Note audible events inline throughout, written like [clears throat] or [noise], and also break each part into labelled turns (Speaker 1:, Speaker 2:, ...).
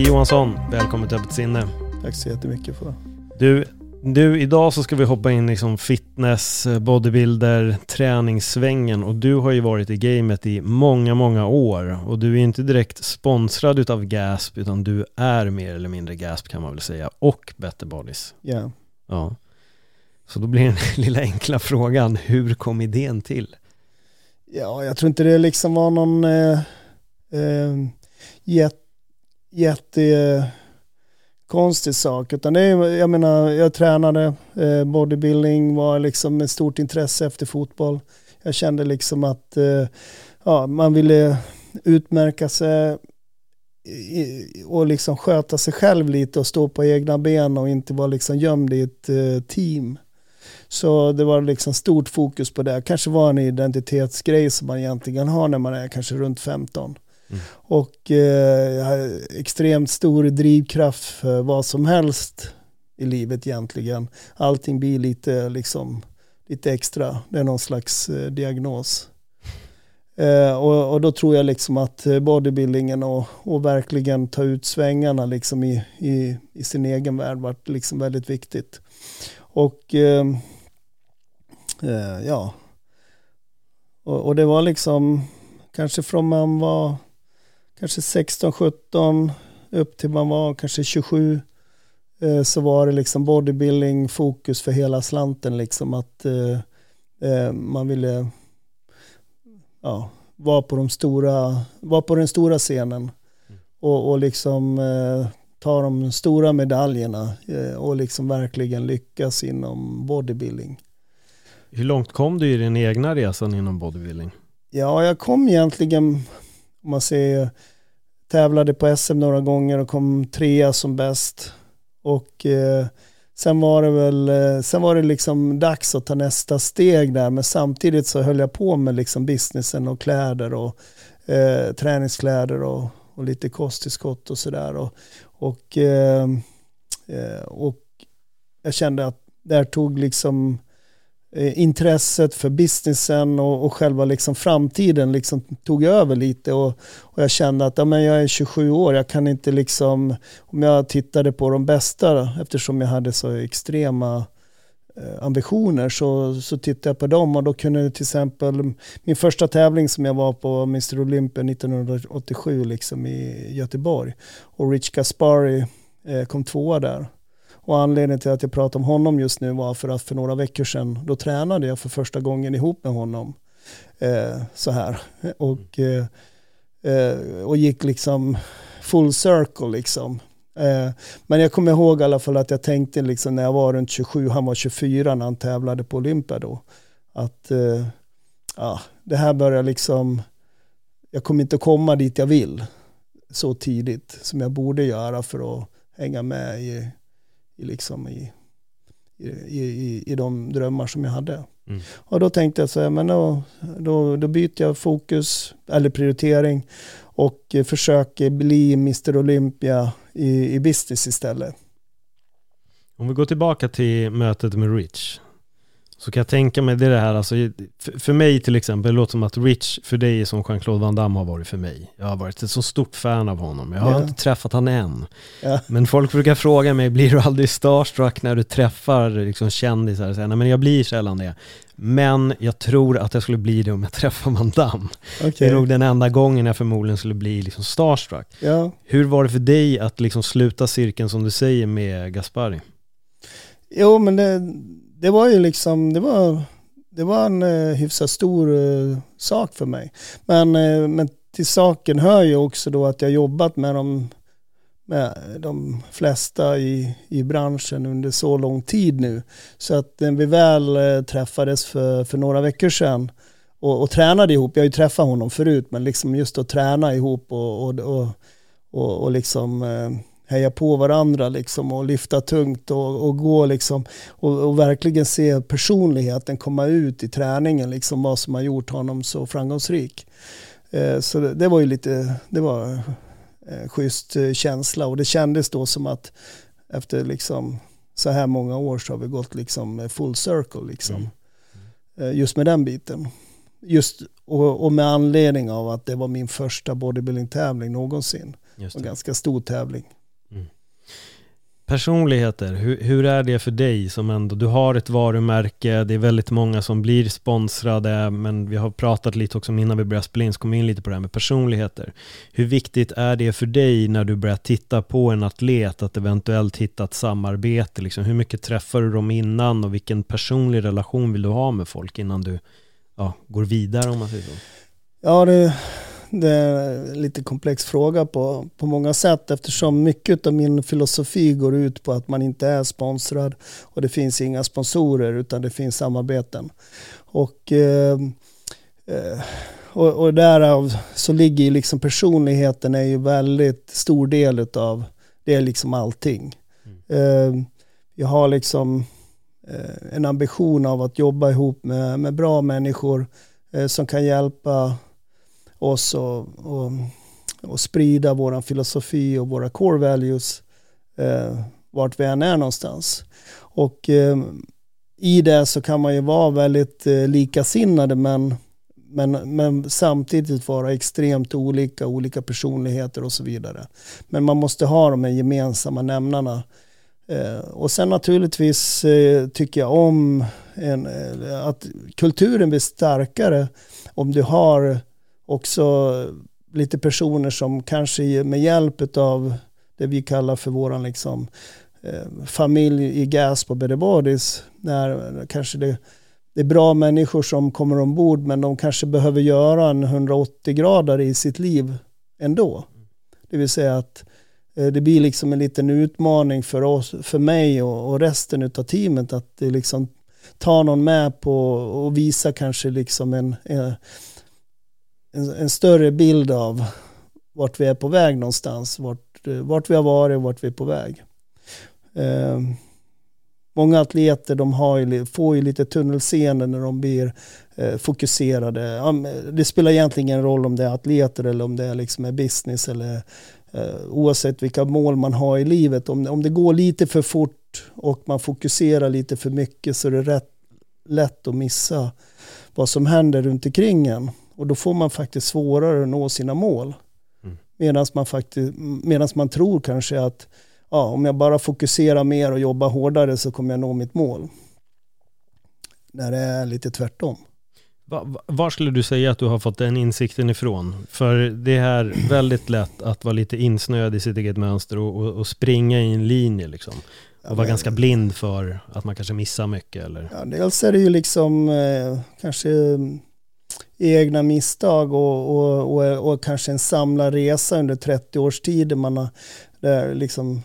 Speaker 1: Micke Johansson, välkommen till Öppet sinne.
Speaker 2: Tack så jättemycket för
Speaker 1: Du, du, idag så ska vi hoppa in liksom fitness, bodybuilder, träningssvängen och du har ju varit i gamet i många, många år och du är inte direkt sponsrad utav GASP utan du är mer eller mindre GASP kan man väl säga och Better Bodies.
Speaker 2: Ja.
Speaker 1: Ja. Så då blir den [laughs] lilla enkla frågan, hur kom idén till?
Speaker 2: Ja, jag tror inte det liksom var någon eh, eh, jätte, jättekonstig sak. Utan det är, jag menar, jag tränade, eh, bodybuilding var liksom ett stort intresse efter fotboll. Jag kände liksom att eh, ja, man ville utmärka sig och liksom sköta sig själv lite och stå på egna ben och inte vara liksom gömd i ett eh, team. Så det var liksom stort fokus på det. Kanske var en identitetsgrej som man egentligen har när man är kanske runt 15. Mm. Och eh, jag har extremt stor drivkraft för vad som helst i livet egentligen. Allting blir lite, liksom, lite extra. Det är någon slags eh, diagnos. Eh, och, och, då tror jag liksom att eh, bodybuildingen och, och verkligen ta ut svängarna liksom i, i, i sin egen värld var liksom väldigt viktigt. Och eh, eh, ja, och, och, det var liksom kanske från man var kanske 16, 17 upp till man var kanske 27 eh, så var det liksom bodybuilding fokus för hela slanten liksom att eh, eh, man ville ja, vara på de stora, vara på den stora scenen mm. och, och liksom eh, ta de stora medaljerna och liksom verkligen lyckas inom bodybuilding.
Speaker 1: Hur långt kom du i din egna resa inom bodybuilding?
Speaker 2: Ja, jag kom egentligen, man ser tävlade på SM några gånger och kom trea som bäst. Och eh, sen var det väl, eh, sen var det liksom dags att ta nästa steg där, men samtidigt så höll jag på med liksom businessen och kläder och eh, träningskläder och, och lite kosttillskott och sådär. Och, och, eh, eh, och jag kände att där tog liksom Eh, Eh, intresset för businessen och, och själva liksom framtiden liksom tog över lite och, och jag kände att ja, men jag är 27 år, jag kan inte liksom, om jag tittade på de bästa eftersom jag hade så extrema eh, ambitioner så, så tittade jag på dem och då kunde till exempel min första tävling som jag var på Mr Olympia 1987 liksom i Göteborg och Rich Gaspari eh, kom tvåa där. Och anledningen till att jag pratar om honom just nu var för att för några veckor sedan då tränade jag för första gången ihop med honom. Eh, så här. Och, eh, eh och gick liksom full circle liksom. Eh, men jag kommer ihåg i alla fall att jag tänkte liksom när jag var runt 27, han var 24 när han tävlade på Olympia då. Att eh, ja, det här börjar liksom, jag kommer inte komma dit jag vill så tidigt som jag borde göra för att hänga med i i, liksom i, i, i, i de drömmar som jag hade. Mm. Och då tänkte jag så här, men då, då, då byter jag fokus eller prioritering och försöker bli Mr Olympia i, i business istället.
Speaker 1: Om vi går tillbaka till mötet med Rich så kan jag tänka mig det, är det här, alltså, för, mig till exempel, det låter som att Rich för dig är som Jean-Claude Van Damme har varit för mig. Jag har varit ett så stort fan av honom. Jag har ja. inte träffat honom än. Ja. Men folk brukar fråga mig, blir du aldrig starstruck när du träffar liksom, kändisar? Så, nej, men jag blir sällan det. Men jag tror att jag skulle bli det om jag [laughs] träffar Van Damme. Okay. Det är nog den enda gången jag förmodligen skulle bli liksom starstruck. Ja. Hur var det för dig att liksom sluta cirkeln som du säger med Gaspari?
Speaker 2: Jo men det det var ju liksom, det var, det var en eh, hyfsat stor eh, sak för mig. Men, eh, men till saken hör ju också då att jag jobbat med de, med de flesta i, i branschen under så lång tid nu. Så att när vi väl eh, träffades för, för några veckor sedan och, och tränade ihop, jag har ju träffat honom förut, men liksom just att träna ihop och, och, och, och, och liksom eh, heja på varandra liksom och lyfta tungt och, och gå liksom och, och, verkligen se personligheten komma ut i träningen, liksom vad som har gjort honom så framgångsrik. Eh, så det, det, var ju lite, det var eh, schysst eh, känsla och det kändes då som att efter liksom så här många år så har vi gått liksom full circle liksom. Mm. Mm. Just med den biten. Just och, och, med anledning av att det var min första bodybuilding-tävling någonsin. En ganska stor tävling.
Speaker 1: Personligheter, hur, hur, är det för dig som ändå, du har ett varumärke, det är väldigt många som blir sponsrade, men vi har pratat lite också innan vi började spela in, så kom in lite på det här med personligheter. Hur viktigt är det för dig när du börjar titta på en atlet att eventuellt hitta ett samarbete? Liksom, hur mycket träffar du dem innan och vilken personlig relation vill du ha med folk innan du ja, går vidare om man säger så?
Speaker 2: Ja, det det är en lite komplex fråga på, på många sätt eftersom mycket av min filosofi går ut på att man inte är sponsrad och det finns inga sponsorer utan det finns samarbeten. Och, eh, eh och, och därav så ligger liksom personligheten är ju väldigt stor del av det är liksom allting. Mm. Eh, jag har liksom eh, en ambition av att jobba ihop med, med bra människor som kan hjälpa oss och, och, och sprida vår filosofi och våra core values eh, vart vi än är någonstans. Och eh, i det så kan man ju vara väldigt eh, likasinnade men, men, men samtidigt vara extremt olika, olika personligheter och så vidare. Men man måste ha de här gemensamma nämnarna. Eh, och sen naturligtvis eh, tycker jag om en, eh, att kulturen blir starkare om du har också lite personer som kanske med hjälp av det vi kallar för våran liksom, eh, familj i Gasp och Better Bodies, när kanske det, det är bra människor som kommer ombord men de kanske behöver göra en 180 grader i sitt liv ändå. Det vill säga att eh, det blir liksom en liten utmaning för oss, för mig och, och resten av teamet att det liksom ta någon med på och visa kanske liksom en, en en, en, större bild av vart vi är på väg någonstans, vart, eh, vart vi har varit och vart vi är på väg. Eh, många atleter de har ju, får ju lite tunnelseende när de blir eh, fokuserade. Det spelar egentligen ingen roll om det är atleter eller om det är liksom business eller eh, oavsett vilka mål man har i livet. Om, om det går lite för fort och man fokuserar lite för mycket så är det rätt lätt att missa vad som händer runt omkring en. Och då får man faktiskt svårare att nå sina mål. Mm. Medan man, faktiskt, man tror kanske att ja, om jag bara fokuserar mer och jobbar hårdare så kommer jag nå mitt mål. När det är lite tvärtom.
Speaker 1: Var skulle du säga att du har fått den insikten ifrån? För det är väldigt lätt att vara lite insnöad i sitt eget mönster och, och, och springa i en linje liksom. Och ja, vara ganska blind för att man kanske missar mycket eller?
Speaker 2: Ja, dels är det ju liksom eh, kanske egna misstag och, och, och, och, kanske en samlad resa under 30 års tid. Där man har, där liksom,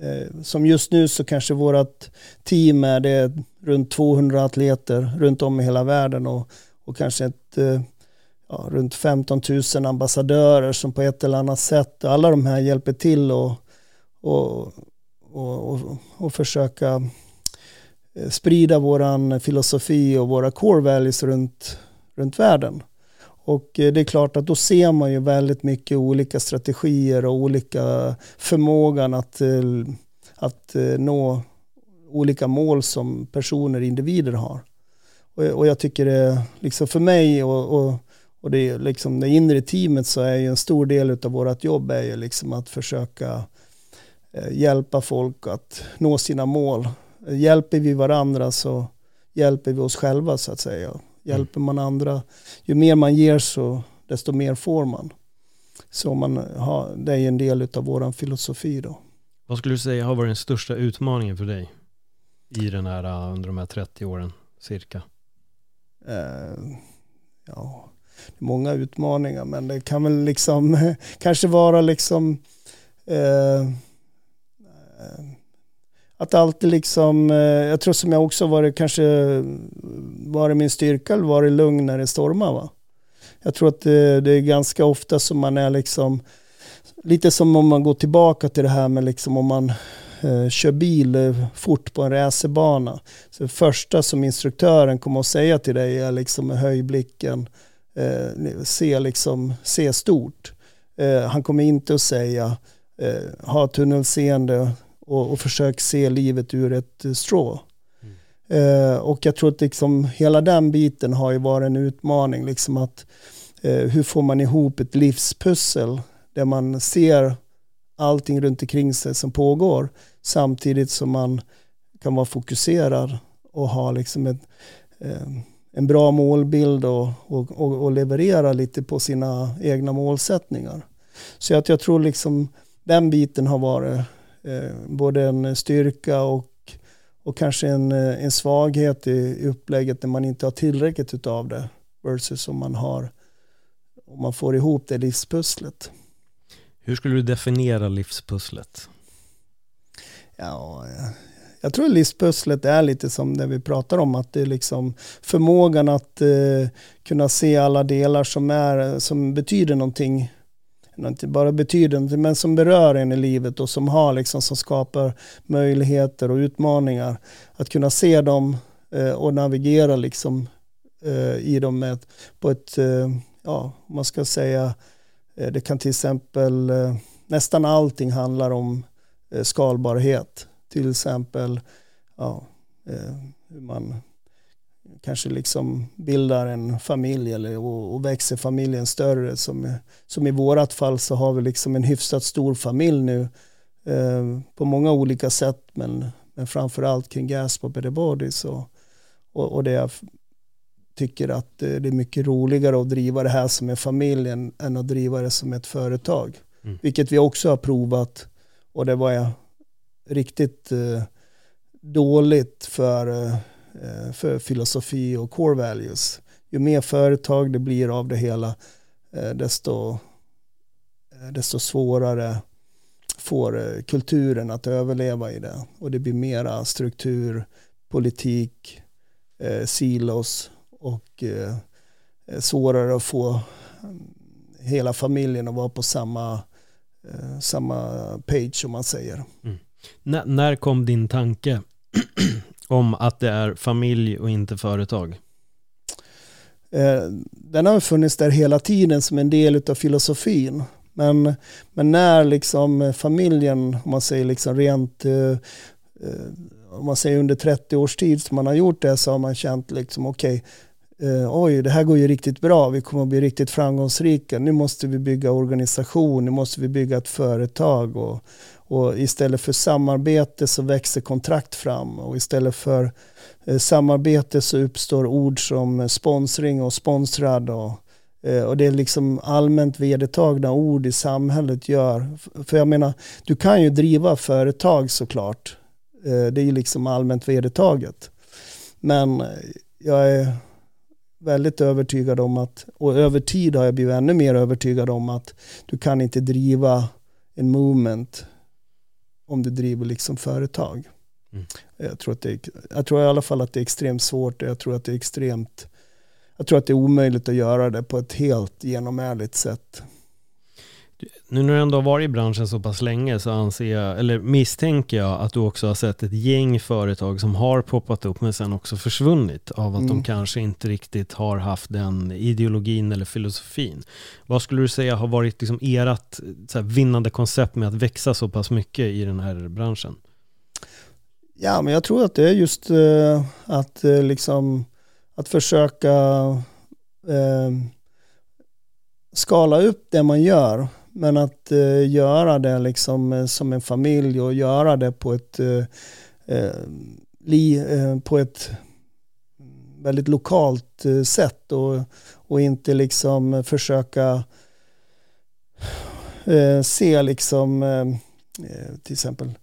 Speaker 2: eh, som just nu så kanske vårt team är det runt 200 atleter runt om i hela världen och, och kanske ett, eh, ja, runt 15 000 ambassadörer som på ett eller annat sätt, alla de här hjälper till och, och, och, och försöka eh, sprida våran filosofi och våra core values runt runt världen. Och eh, det är klart att då ser man ju väldigt mycket olika strategier och olika förmågan att, eh, att eh, nå olika mål som personer, individer har. Och, jag tycker det, liksom för mig och, och, och det, liksom det inre teamet så är ju en stor del av vårt jobb är ju liksom att försöka hjälpa folk att nå sina mål. Hjälper vi varandra så hjälper vi oss själva så att säga. Hjälper man andra, ju mer man ger så desto mer får man. Så man har, det är en del av vår filosofi då.
Speaker 1: Vad skulle du säga har varit den största utmaningen för dig i den här, uh, under de här 30 åren cirka?
Speaker 2: Uh, ja, det är många utmaningar men det kan väl liksom [laughs] kanske vara liksom uh, att alltid liksom, eh, jag tror som jag också varit kanske, varit min styrka eller varit lugn när det stormar va. Jag tror att det, det, är ganska ofta som man är liksom, lite som om man går tillbaka till det här med liksom om man eh, kör bil eh, fort på en racerbana. Så det första som instruktören kommer att säga till dig är liksom höj blicken, eh, se, liksom, se stort. Eh, han kommer inte att säga eh, ha tunnelseende och, och försök se livet ur ett eh, strå. Mm. och jag tror att liksom hela den biten har ju varit en utmaning. Liksom att, hur får man ihop ett livspussel där man ser allting runt omkring sig som pågår samtidigt som man kan vara fokuserad och ha liksom ett, eh, en bra målbild och, och, och, och, leverera lite på sina egna målsättningar. Så att jag tror liksom den biten har varit eh, både en styrka och, och kanske en, eh, en svaghet i, i upplägget när man inte har tillräckligt av det versus om man har om man får ihop det livspusslet.
Speaker 1: Hur skulle du definiera livspusslet?
Speaker 2: Ja, jag tror livspusslet är lite som det vi pratar om, att det är liksom förmågan att eh, kunna se alla delar som, är, som betyder någonting, inte bara betyder någonting, men som berör en i livet och som har liksom, som skapar möjligheter och utmaningar. Att kunna se dem eh, och navigera liksom eh, i dem med, på ett, eh, ja, man ska säga, Eh, det kan till exempel, eh, nästan allting handlar om eh, skalbarhet. Till exempel ja, eh, hur man kanske liksom bildar en familj eller, och, och växer familjen större. Som, som i vårat fall så har vi liksom en hyfsat stor familj nu eh, på många olika sätt men, men framförallt kring Gaspop och Body så, och, och det tycker att eh, det är mycket roligare att driva det här som en familj än, än att driva det som ett företag. Mm. Vilket vi också har provat och det var riktigt eh, dåligt för, eh, Eh, för filosofi och core values. Ju mer företag det blir av det hela eh, desto, eh, desto svårare får kulturen att överleva i det. Och det blir mera struktur, politik, silos och svårare att få mm, hela familjen att vara på samma, samma page om man säger. Mm.
Speaker 1: När kom din tanke [clears throat] om att det är familj och inte företag?
Speaker 2: Eh, den har funnits där hela tiden som en del av filosofin. Men, men när liksom familjen, om man säger liksom rent eh, eh, om man säger under 30 års tid som man har gjort det så har man känt liksom okej, okay, eh, oj, det här går ju riktigt bra, vi kommer att bli riktigt framgångsrika, nu måste vi bygga organisation, nu måste vi bygga ett företag och, och istället för samarbete så växer kontrakt fram och istället för eh, samarbete så uppstår ord som eh, sponsring och sponsrad och, eh, och det är liksom allmänt vedertagna ord i samhället gör. För jag menar, du kan ju driva företag såklart. Eh, det är ju liksom allmänt vedertaget. Men eh, jag är väldigt övertygad om att, och över tid har jag blivit ännu mer övertygad om att du kan inte driva en movement om du driver liksom företag. Mm. Jag, tror att det är, jag tror i alla fall att det är extremt svårt och jag tror att det är extremt jag tror att det är omöjligt att göra det på ett helt genomärligt sätt.
Speaker 1: Nu när du ändå har varit i branschen så pass länge så anser jag, eller misstänker jag att du också har sett ett gäng företag som har poppat upp men sen också försvunnit av att mm. de kanske inte riktigt har haft den ideologin eller filosofin. Vad skulle du säga har varit liksom ert så vinnande koncept med att växa så pass mycket i den här branschen?
Speaker 2: Ja, men jag tror att det är just uh, att uh, liksom att försöka uh, skala upp det man gör men att eh, göra det liksom eh, som en familj och göra det på ett, eh, eh li, eh, på ett väldigt lokalt eh, sätt och, och inte liksom försöka eh, se liksom eh, till exempel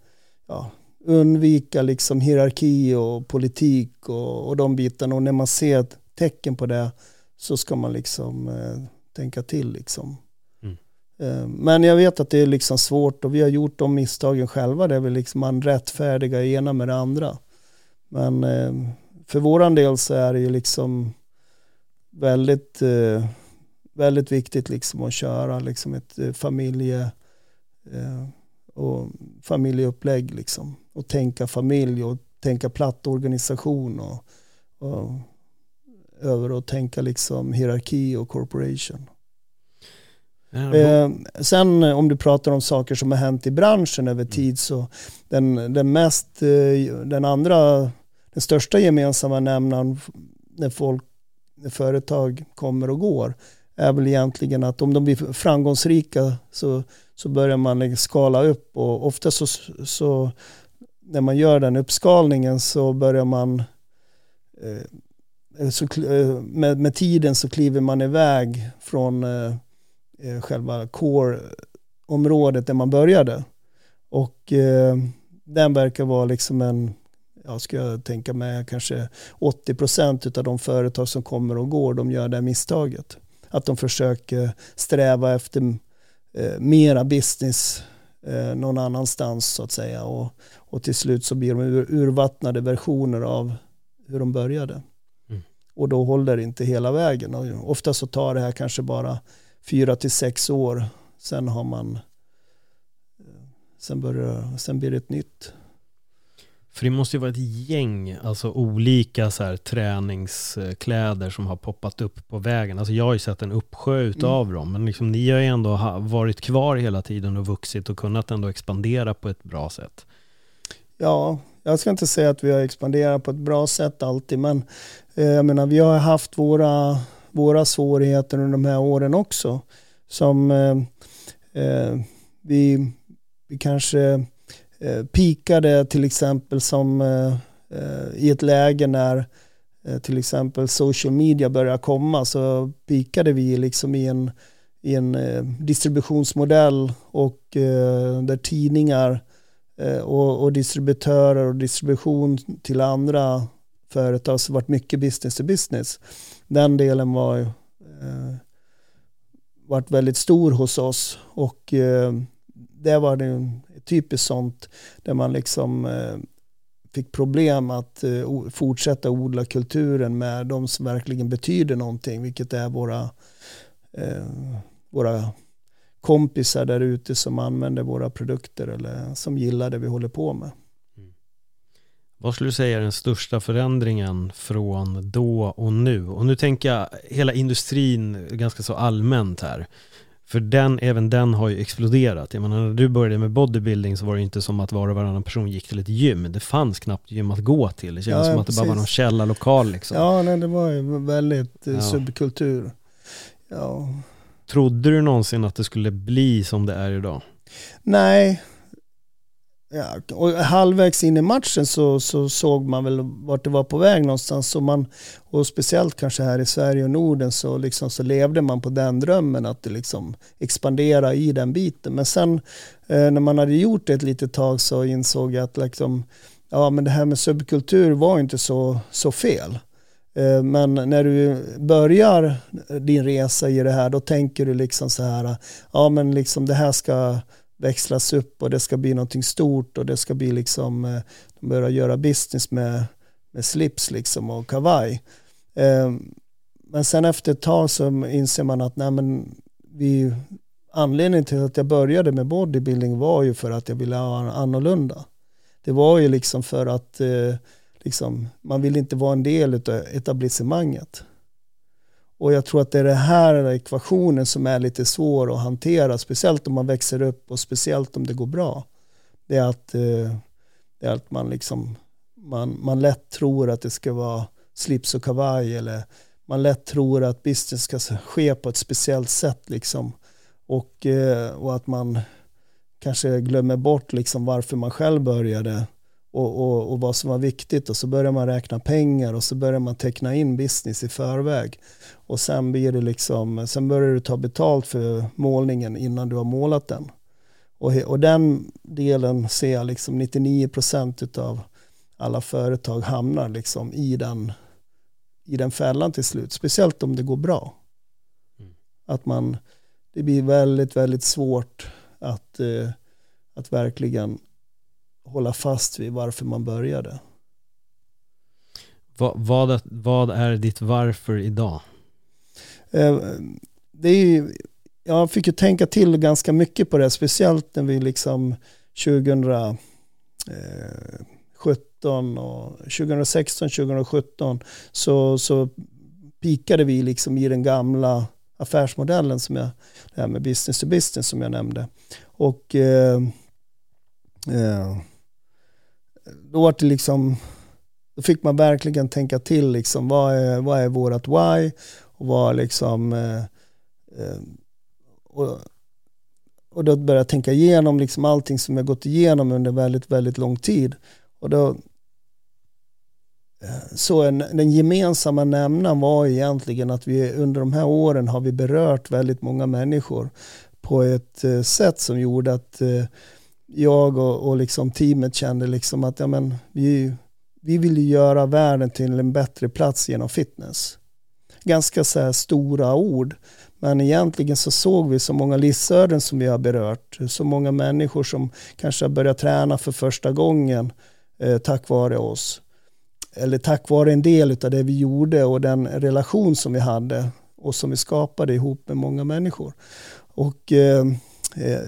Speaker 2: ja, undvika liksom hierarki och politik och, och de bitarna och när man ser tecken på det så ska man liksom tänka till liksom. Eh, men jag vet att det är liksom svårt och vi har gjort de misstagen själva där vi liksom man rättfärdiga ena med det andra. Men eh, för våran del så är det ju liksom väldigt, eh, väldigt viktigt liksom att köra liksom ett familje och familjeupplägg liksom. Och tänka familj och tänka platt organisation och, och över att tänka liksom hierarki och corporation. Eh, sen om du pratar om saker som har hänt i branschen över mm. tid så den, den mest, eh, den andra, den största gemensamma nämnaren när folk, när företag kommer och går är väl egentligen att om de blir framgångsrika så, så börjar man skala upp och ofta så, så när man gör den uppskalningen så börjar man eh, så, eh, med, med tiden så kliver man iväg från eh, eh, själva core-området där man började. Och eh, den verkar vara liksom en, jag ska tänka mig kanske 80% av de företag som kommer och går, de gör det misstaget. Att de försöker sträva efter eh, mera business eh, någon annanstans så att säga. Och, och till slut så blir de ur, urvattnade versioner av hur de började. Mm. Och då håller det inte hela vägen. Och ofta så tar det här kanske bara fyra till sex år. Sen har man, sen, börjar, sen blir det ett nytt.
Speaker 1: För det måste ju vara ett gäng, alltså olika så här, träningskläder som har poppat upp på vägen. Alltså jag har ju sett en uppsjö utav mm. dem, men liksom, ni har ju ändå varit kvar hela tiden och vuxit och kunnat ändå expandera på ett bra sätt.
Speaker 2: Ja, jag ska inte säga att vi har expanderat på ett bra sätt alltid, men eh, jag menar, vi har haft våra våra svårigheter under de här åren också. Som eh, eh, vi, vi kanske eh, pikade till exempel som eh, eh i ett läge när eh, till exempel social media började komma så pikade vi liksom i en, i en eh, distributionsmodell och eh, där tidningar eh, och, och distributörer och distribution till andra företag så varit mycket business to business den delen var eh, varit väldigt stor hos oss och eh, det var det typiskt sånt där man liksom eh, fick problem att eh, fortsätta odla kulturen med de som verkligen betyder någonting, vilket är våra, eh, våra kompisar där ute som använder våra produkter eller som gillar det vi håller på med.
Speaker 1: Vad skulle du säga är den största förändringen från då och nu? Och nu tänker jag hela industrin ganska så allmänt här. För den, även den har ju exploderat. Jag menar, när du började med bodybuilding så var det inte som att var och varannan person gick till ett gym. Det fanns knappt gym att gå till. Det kändes ja, som att det bara var någon källarlokal liksom.
Speaker 2: Ja, nej, det var ju väldigt eh, ja. subkultur. Ja.
Speaker 1: Trodde du någonsin att det skulle bli som det är idag?
Speaker 2: Nej, Ja, och halvvägs in i matchen så, så såg man väl vart det var på väg någonstans. Och, man, och speciellt kanske här i Sverige och Norden så, liksom, så levde man på den drömmen att det liksom expandera i den biten. Men sen eh, när man hade gjort det ett litet tag så insåg jag att liksom, ja, men det här med subkultur var inte så, så fel. Eh, men när du börjar din resa i det här då tänker du liksom så här, ja men liksom det här ska växlas upp och det ska bli någonting stort och det ska bli liksom, eh, de börjar göra business med, med slips liksom och kavaj. Ehm, men sen efter ett tag så inser man att nej men vi, anledningen till att jag började med bodybuilding var ju för att jag ville ha annorlunda. Det var ju liksom för att eh, liksom, man vill inte vara en del av etablissemanget. Och jag tror att det är den här ekvationen som är lite svår att hantera, speciellt om man växer upp och speciellt om det går bra. Det är att, eh, det är att man, liksom, man, man lätt tror att det ska vara slips och kavaj eller man lätt tror att business ska ske på ett speciellt sätt. Liksom. Och, eh, och att man kanske glömmer bort liksom varför man själv började och, och, och, vad som var viktigt och så börjar man räkna pengar och så börjar man teckna in business i förväg och sen blir det liksom, sen börjar du ta betalt för målningen innan du har målat den. Och, och den delen ser jag liksom 99% av alla företag hamnar liksom i den, i den fällan till slut, speciellt om det går bra. Mm. Att man, det blir väldigt, väldigt svårt att, eh, att verkligen hålla fast vid varför man började.
Speaker 1: Vad, vad, vad är ditt varför idag?
Speaker 2: Eh, det är ju, jag fick ju tänka till ganska mycket på det, speciellt när vi liksom 2017 och 2016, 2017 så, så pikade vi liksom i den gamla affärsmodellen som jag, det här med business to business som jag nämnde. Och eh, eh, då var det liksom, då fick man verkligen tänka till liksom, vad är, vad är vårat why och vad liksom, eh, eh, och, och då började jag tänka igenom liksom allting som jag gått igenom under väldigt, väldigt lång tid. Och då, eh, så en, den gemensamma nämnaren var egentligen att vi under de här åren har vi berört väldigt många människor på ett eh, sätt som gjorde att eh, jag och, och liksom teamet kände liksom att ja, men, vi, vi vill göra världen till en bättre plats genom fitness. Ganska så här stora ord. Men egentligen så såg vi så många livsöden som vi har berört. Så många människor som kanske har börjat träna för första gången eh, tack vare oss. Eller tack vare en del av det vi gjorde och den relation som vi hade och som vi skapade ihop med många människor. Och eh, eh,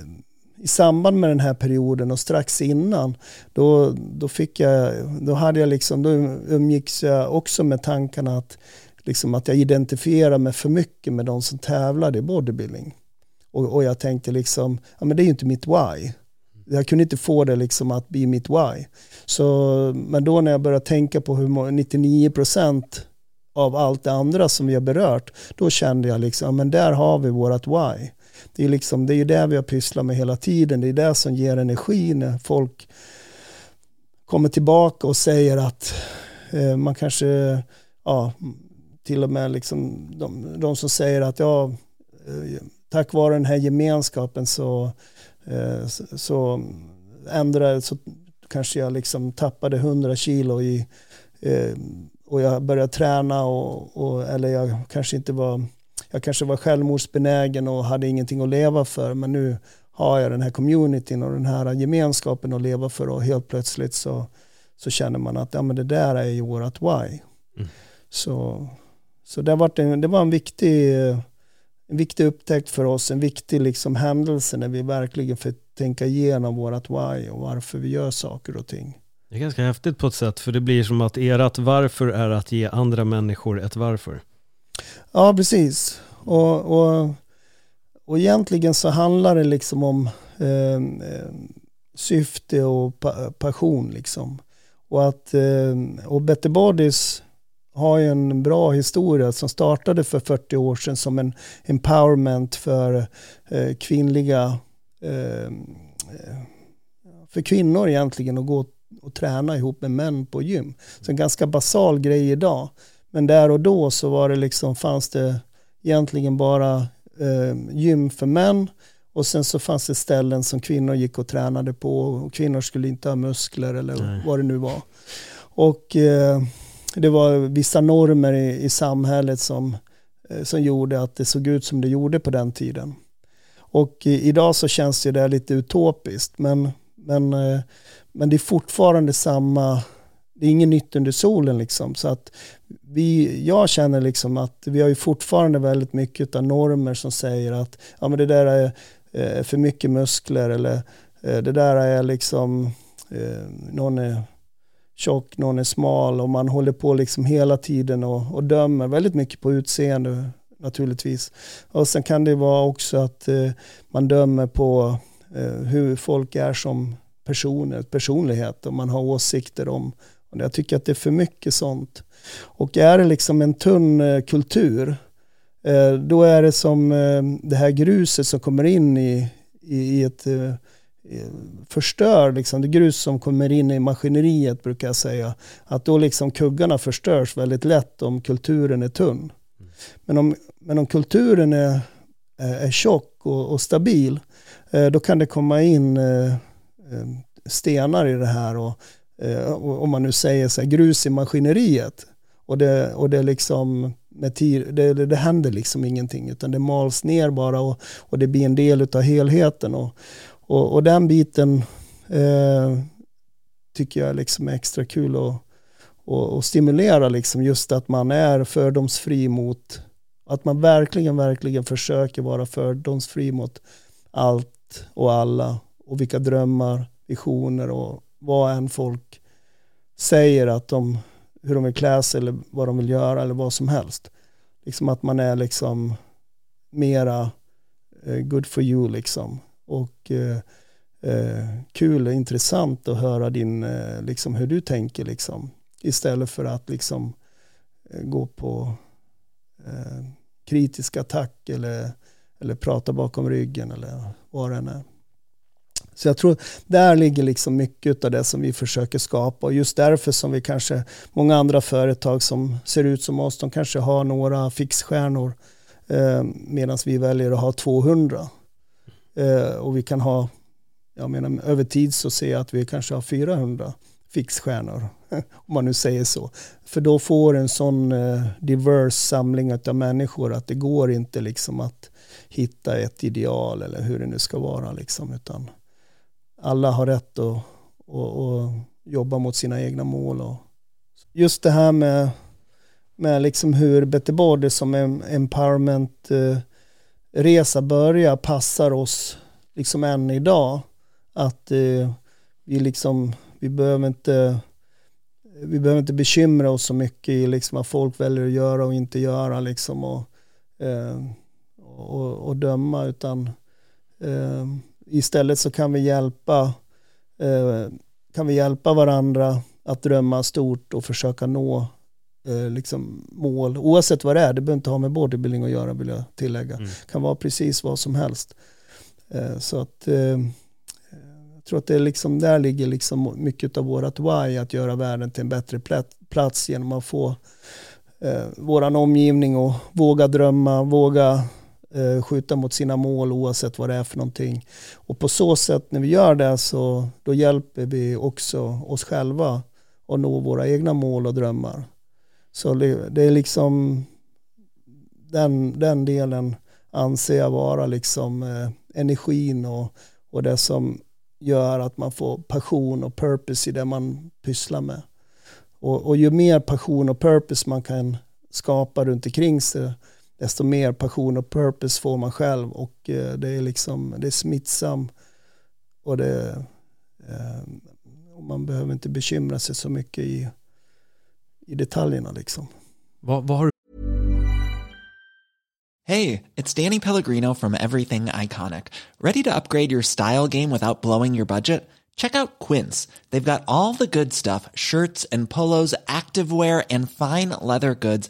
Speaker 2: i samband med den här perioden och strax innan, då, då, fick jag, då, hade jag liksom, då umgicks jag också med tankarna att, liksom att jag identifierar mig för mycket med de som tävlade i bodybuilding. Och, och jag tänkte liksom, ja men det är ju inte mitt why. Jag kunde inte få det liksom att bli mitt why. Så, men då när jag började tänka på hur 99% av allt det andra som vi har berört, då kände jag liksom, ja men där har vi vårt why. Det är, liksom, det är det vi har pysslat med hela tiden. Det är det som ger energi när folk kommer tillbaka och säger att eh, man kanske, ja, till och med liksom de, de som säger att ja, eh, tack vare den här gemenskapen så, eh, så, så ändrade, så kanske jag liksom tappade 100 kilo i, eh, och jag började träna och, och, eller jag kanske inte var jag kanske var självmordsbenägen och hade ingenting att leva för men nu har jag den här communityn och den här gemenskapen att leva för och helt plötsligt så, så känner man att ja, men det där är ju vårat why. Mm. Så, så det, var en, det var en viktig, en viktig upptäckt för oss, en viktig liksom händelse när vi verkligen får tänka igenom vårat why och varför vi gör saker och ting.
Speaker 1: Det är ganska häftigt på ett sätt, för det blir som att ert varför är att ge andra människor ett varför.
Speaker 2: Ja, precis. Och, och, och egentligen så handlar det liksom om eh, syfte och pa passion. Liksom. Och, att, eh, och Better Bodies har ju en bra historia som startade för 40 år sedan som en empowerment för eh, kvinnliga eh, eh, för kvinnor egentligen att gå och träna ihop med män på gym. Så en ganska basal grej idag. Men där och då så var det liksom, fanns det egentligen bara eh, gym för män och sen så fanns det ställen som kvinnor gick och tränade på och kvinnor skulle inte ha muskler eller Nej. vad det nu var. Och eh, det var vissa normer i, i samhället som, eh, som gjorde att det såg ut som det gjorde på den tiden. Och idag så känns det där lite utopiskt men, men, eh, men det är fortfarande samma det är inget nytt under solen liksom. Så att vi, jag känner liksom att vi har ju fortfarande väldigt mycket av normer som säger att ja, men det där är eh, för mycket muskler eller eh, det där är liksom eh, någon är tjock, någon är smal och man håller på liksom hela tiden och, och dömer väldigt mycket på utseende naturligtvis. Och sen kan det vara också att eh, man dömer på eh, hur folk är som personer, personlighet och man har åsikter om jag tycker att det är för mycket sånt. Och är det liksom en tunn eh, kultur, eh, då är det som eh, det här gruset som kommer in i, i, ett förstör, liksom, det grus som kommer in i maskineriet brukar jag säga, att då liksom kuggarna förstörs väldigt lätt om kulturen är tunn. Men om, men om kulturen är, är tjock och, och stabil, då kan det komma in stenar i det här och eh, om man nu säger så här, grus i maskineriet. Och det, och det liksom med tid, det, det, det, händer liksom ingenting utan det mals ner bara och, och det blir en del av helheten. Och, och, och den biten eh, tycker jag liksom är extra kul att och, och stimulera liksom just att man är fördomsfri mot att man verkligen, verkligen försöker vara fördomsfri mot allt och alla och vilka drömmar, visioner och vad än folk säger att de, hur de vill klä sig eller vad de vill göra eller vad som helst. Liksom att man är liksom mera eh, good for you liksom. Och eh, eh, kul och intressant att höra din, eh, liksom hur du tänker liksom. Istället för att liksom eh, gå på eh, kritisk attack eller, eller prata bakom ryggen eller vad det än är. Så jag tror där ligger liksom mycket av det som vi försöker skapa och just därför som vi kanske, många andra företag som ser ut som oss, de kanske har några fixstjärnor eh, medan vi väljer att ha 200. Eh, och vi kan ha, jag menar över tid så ser jag att vi kanske har 400 fixstjärnor, [laughs] om man nu säger så. För då får en sån eh, diverse samling av människor att det går inte liksom att hitta ett ideal eller hur det nu ska vara liksom, utan alla har rätt att, och, och jobba mot sina egna mål. Och just det här med, med liksom hur Better Body som en empowerment-resa eh, börjar passar oss liksom än idag. Att eh, vi liksom, vi behöver inte vi behöver inte bekymra oss så mycket i liksom vad folk väljer att göra och inte göra liksom och, eh, och, och, döma utan eh, istället så kan vi hjälpa eh, kan vi hjälpa varandra att drömma stort och försöka nå eh, liksom mål oavsett vad det är. Det behöver inte ha med bodybuilding att göra vill jag tillägga. Mm. kan vara precis vad som helst. Eh, så att jag tror att det är liksom, där ligger liksom mycket av vårat why att göra världen till en bättre plats genom att få eh, våran omgivning och våga drömma, våga Eh, skjuta mot sina mål oavsett vad det är för någonting. Och på så sätt när vi gör det så då hjälper vi också oss själva att nå våra egna mål och drömmar. Så det, är liksom den, den delen anser jag vara liksom eh, energin och, och det som gör att man får passion och purpose i det man pysslar med. Och, och ju mer passion och purpose man kan skapa runt omkring sig desto mer passion och purpose får man själv och eh, det är liksom det är smittsam och det eh, och man behöver inte bekymra sig så mycket i, i detaljerna liksom.
Speaker 1: Vad, vad har du
Speaker 3: Hej, it's Danny Pellegrino from Everything Iconic. Ready to upgrade your style game without blowing your budget? Check out Quince. They've got all the good stuff, shirts and polos, activewear and fine leather goods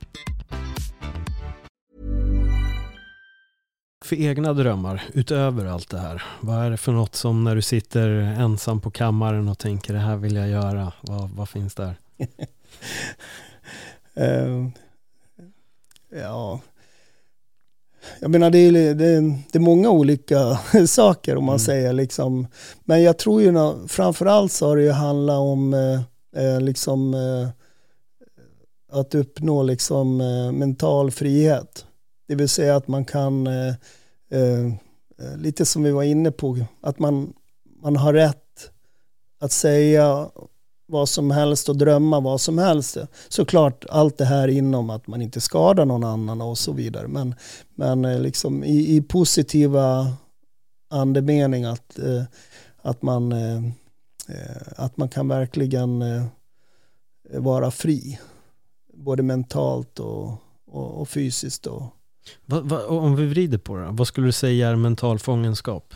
Speaker 1: För egna drömmar, utöver allt det här, vad är det för något som när du sitter ensam på kammaren och tänker det här vill jag göra, vad, vad finns där?
Speaker 2: uh, [laughs] ja, jag menar det är, det, det är många olika [laughs] saker om man mm. säger liksom. Men jag tror ju framförallt så har det ju handlat om eh, eh, liksom eh, att uppnå liksom eh, mental frihet. Det vill säga att man kan, eh, eh, lite som vi var inne på, att man, man har rätt att säga vad som helst och drömma vad som helst. Såklart allt det här inom att man inte skadar någon annan och så vidare. Men, men eh, liksom i, i positiva andemening att, eh, att, man, eh, eh, att man kan verkligen vara fri. Både mentalt och, och, och fysiskt. Och.
Speaker 1: Va, va, om vi vrider på det, vad skulle du säga är mental fångenskap?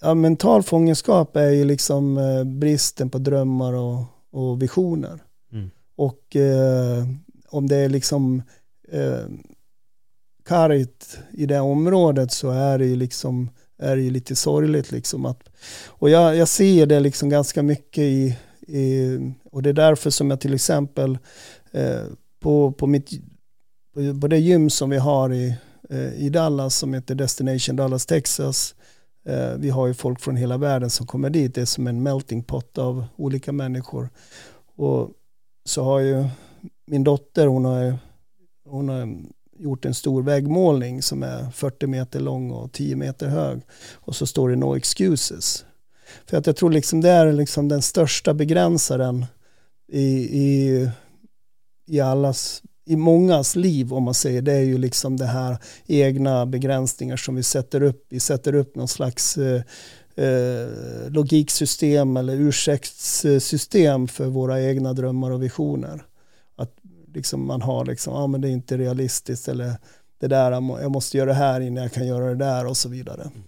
Speaker 2: Ja, mental fångenskap är ju liksom eh, bristen på drömmar och, och visioner.
Speaker 1: Mm.
Speaker 2: Och eh, om det är liksom eh, kargt i det området så är det ju liksom är det lite sorgligt liksom att och jag, jag ser det liksom ganska mycket i, i och det är därför som jag till exempel eh, på, på mitt på, på det gym som vi har i, eh, i Dallas som heter Destination Dallas Texas eh, vi har ju folk från hela världen som kommer dit det är som en melting pot av olika människor och så har ju min dotter hon har, hon har gjort en stor väggmålning som är 40 meter lång och 10 meter hög. Och så står det no excuses. För att jag tror liksom det är liksom den största begränsaren i, i, i allas i mångas liv om man säger det är ju liksom det här egna begränsningar som vi sätter upp. Vi sätter upp någon slags eh, eh logiksystem eller ursäktssystem för våra egna drömmar och visioner liksom man har liksom, ja men det är inte realistiskt eller det där, jag måste göra det här innan jag kan göra det där och så vidare. Mm.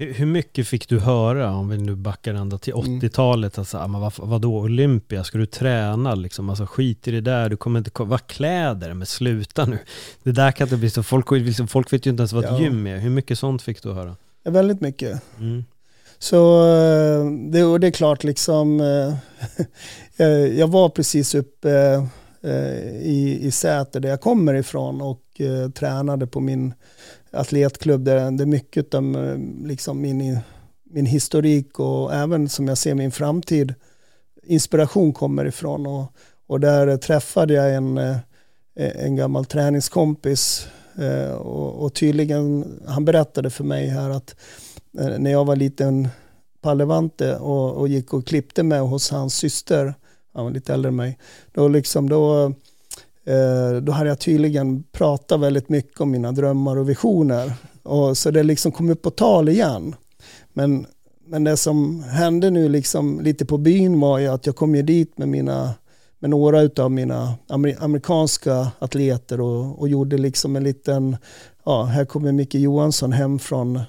Speaker 1: Hur, hur mycket fick du höra, om vi nu backar ända till 80-talet, mm. alltså, men vad, vadå Olympia, ska du träna liksom, alltså skit i det där, du kommer inte, vad kläder, men sluta nu. Det där kan inte bli så, folk, liksom, folk vet ju inte ens vad ett ja. gym är, hur mycket sånt fick du höra?
Speaker 2: Ja, väldigt mycket.
Speaker 1: Mm.
Speaker 2: Så eh, det, och det är klart liksom, eh, [laughs] jag var precis uppe Eh, i, i Säter där jag kommer ifrån och tränade på min atletklubb där det är mycket av liksom min, min historik och även som jag ser min framtid inspiration kommer ifrån. Och, och där träffade jag en, eh, en gammal träningskompis eh, och, och tydligen, han berättade för mig här att eh, när jag var liten pallevante och, och gick och klippte mig hos hans syster han var lite äldre än mig, då, liksom, då, Eh, då hade jag tydligen pratat väldigt mycket om mina drömmar och visioner. Och, så det liksom kom upp på tal igen. Men, men det som hände nu liksom lite på byn var ju att jag kom ju dit med mina med några av mina amerikanska atleter och, och gjorde liksom en liten, ja, här kommer Micke Johansson hem från,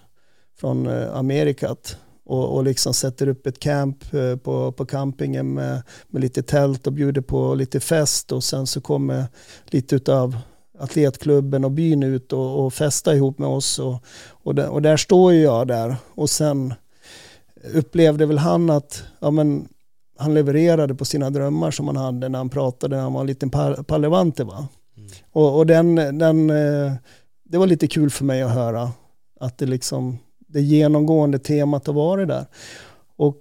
Speaker 2: från eh, Amerikat och, och liksom sätter upp ett camp eh, på, på campingen med, med lite tält och bjuder på lite fest och sen så kommer lite av atletklubben och byn ut och, och festa ihop med oss och, och, där, och där står jag där och sen upplevde väl han att ja, men, han levererade på sina drömmar som han hade när han pratade när han var en liten pallevante. Va? Mm. Och, och den, den, eh, det var lite kul för mig att höra att det liksom det genomgående temat har varit där. Och,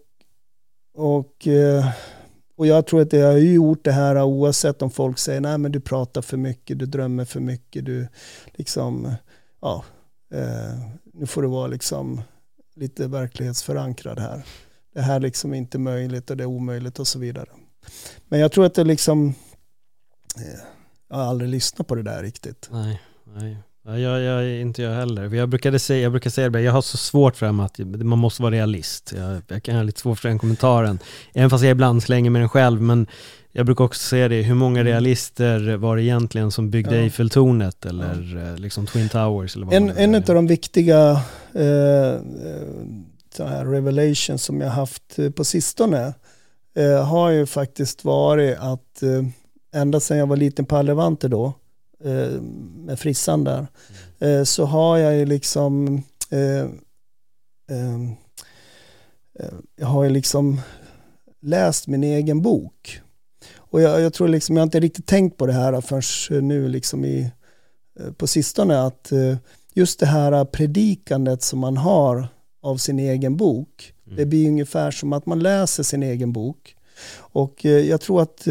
Speaker 2: och, eh, och jag tror att det har gjort det här oavsett om folk säger nej men du pratar för mycket, du drömmer för mycket, du liksom, ja, eh, nu får du vara liksom lite verklighetsförankrad här. Det här liksom är inte möjligt och det är omöjligt och så vidare. Men jag tror att det liksom, eh, jag har aldrig lyssnat på det där riktigt.
Speaker 1: Nej, nej. Ja, jag, jag, inte jag heller. Jag, brukade säga, jag brukar säga det, jag har så svårt för det att man måste vara realist. Jag, jag kan ha lite svårt för den kommentaren. Även fast jag ibland slänger med den själv. Men jag brukar också säga det, hur många mm. realister var det egentligen som byggde ja. Eiffeltornet eller ja. Eh, liksom Twin Towers? Eller vad
Speaker 2: en en av de viktiga eh, här revelations som jag haft eh, på sistone eh, har ju faktiskt varit att eh, ända sedan jag var liten på Allevante då, Eh, med frissan där, mm. så har jag ju liksom eh, jag har ju liksom läst min egen bok. Och jag, jag, tror liksom, jag har inte riktigt tänkt på det här förrän nu liksom i, på sistone, att just det här predikandet som man har av sin egen bok, mm. det blir ungefär som att man läser sin egen bok. Och jag tror att